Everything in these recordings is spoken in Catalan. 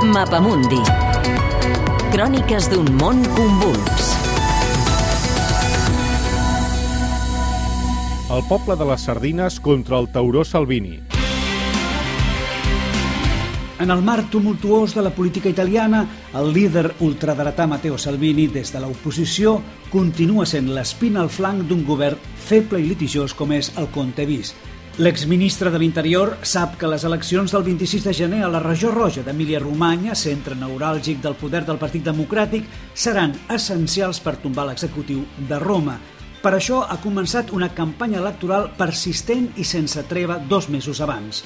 Mapamundi. Cròniques d'un món convuls. El poble de les sardines contra el tauró Salvini. En el marc tumultuós de la política italiana, el líder ultradretà Matteo Salvini, des de l'oposició, continua sent l'espina al flanc d'un govern feble i litigiós com és el Conte Bis. L'exministre de l'Interior sap que les eleccions del 26 de gener a la regió roja d'Emília-Romanya, centre neuràlgic del poder del Partit Democràtic, seran essencials per tombar l'executiu de Roma. Per això ha començat una campanya electoral persistent i sense treva dos mesos abans.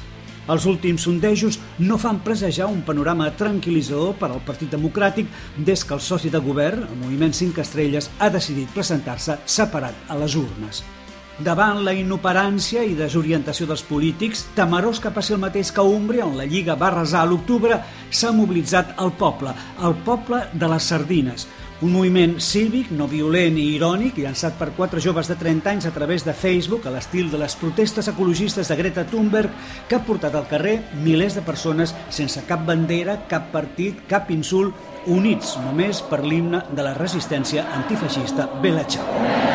Els últims sondejos no fan presejar un panorama tranquil·litzador per al Partit Democràtic des que el soci de govern, el Moviment 5 Estrelles, ha decidit presentar-se separat a les urnes. Davant la inoperància i desorientació dels polítics, temerós que passi el mateix que Úmbria, on la Lliga va resar a l'octubre, s'ha mobilitzat el poble, el poble de les sardines. Un moviment cívic, no violent i irònic, llançat per quatre joves de 30 anys a través de Facebook, a l'estil de les protestes ecologistes de Greta Thunberg, que ha portat al carrer milers de persones sense cap bandera, cap partit, cap insult, units només per l'himne de la resistència antifeixista Bella Ciao.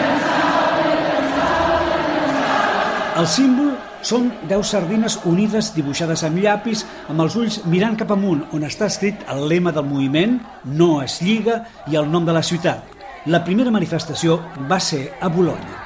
El símbol són 10 sardines unides dibuixades amb llapis amb els ulls mirant cap amunt on està escrit el lema del moviment No es lliga i el nom de la ciutat. La primera manifestació va ser a Bologna.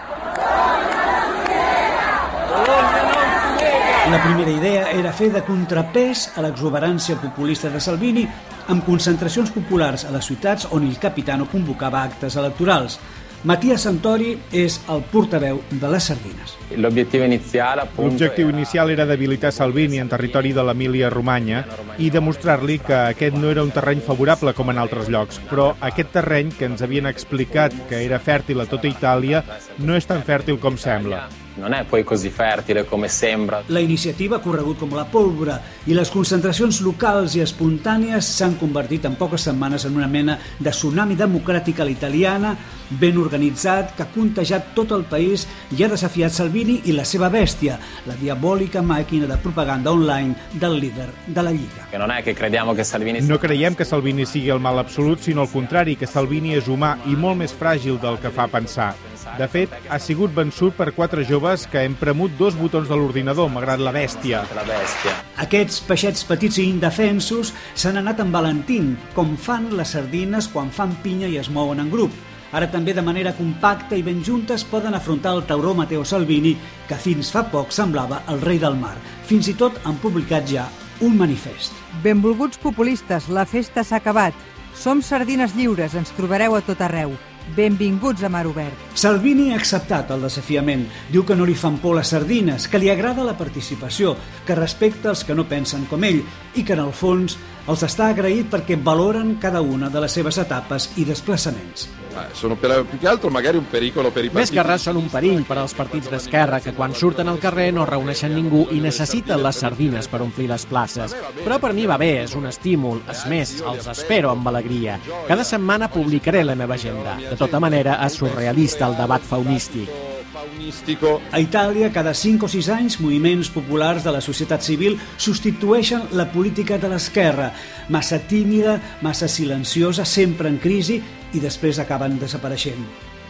La primera idea era fer de contrapès a l'exuberància populista de Salvini amb concentracions populars a les ciutats on il capitano convocava actes electorals. Matías Santori és el portaveu de les sardines. L'objectiu inicial, L'objectiu inicial era debilitar Salvini en territori de l'Emília-Romanya i demostrar-li que aquest no era un terreny favorable com en altres llocs, però aquest terreny que ens havien explicat que era fèrtil a tota Itàlia no és tan fèrtil com sembla. Non è poi così fertile come sembra. La iniciativa ha corregut com la pólvora i les concentracions locals i espontànies s'han convertit en poques setmanes en una mena de tsunami democràtic a l'italiana ben organitzat que ha contagiat tot el país i ha desafiat Salvini i la seva bèstia, la diabòlica màquina de propaganda online del líder de la Lliga. Che non è che crediamo che Salvini No creiem que Salvini sigui el mal absolut, sinó al contrari, que Salvini és humà i molt més fràgil del que fa pensar. De fet, ha sigut vençut per quatre joves que hem premut dos botons de l'ordinador, malgrat la bèstia. la bestia. Aquests peixets petits i indefensos s'han anat envalentint, com fan les sardines quan fan pinya i es mouen en grup. Ara també de manera compacta i ben juntes poden afrontar el tauró Matteo Salvini, que fins fa poc semblava el rei del mar. Fins i tot han publicat ja un manifest. Benvolguts populistes, la festa s'ha acabat. Som sardines lliures, ens trobareu a tot arreu. Benvinguts a Mar Obert. Salvini ha acceptat el desafiament. Diu que no li fan por les sardines, que li agrada la participació, que respecta els que no pensen com ell i que, en el fons, els està agraït perquè valoren cada una de les seves etapes i desplaçaments. Sono per, più che altro magari un pericolo per i Més partiti. que res són un perill per als partits d'esquerra que quan surten al carrer no reuneixen ningú i necessiten les sardines per omplir les places. Però per mi va bé, és un estímul. És més, els espero amb alegria. Cada setmana publicaré la meva agenda. De tota manera, és surrealista el debat faunístic. A Itàlia, cada 5 o 6 anys, moviments populars de la societat civil substitueixen la política de l'esquerra, massa tímida, massa silenciosa, sempre en crisi, i després acaben desapareixent.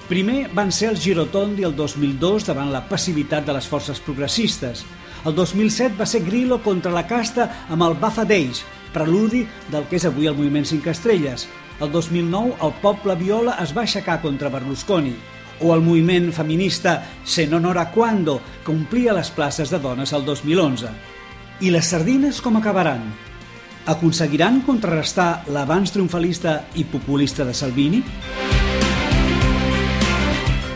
Primer van ser els Girotondi el 2002 davant la passivitat de les forces progressistes. El 2007 va ser Grillo contra la casta amb el Bafa Days, preludi del que és avui el moviment 5 estrelles. El 2009 el poble viola es va aixecar contra Berlusconi o el moviment feminista Se non ora quando, que omplia les places de dones el 2011. I les sardines com acabaran? Aconseguiran contrarrestar l'avanç triomfalista i populista de Salvini?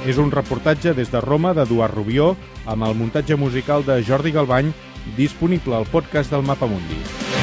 És un reportatge des de Roma d'Eduard Rubió amb el muntatge musical de Jordi Galbany disponible al podcast del Mapamundi.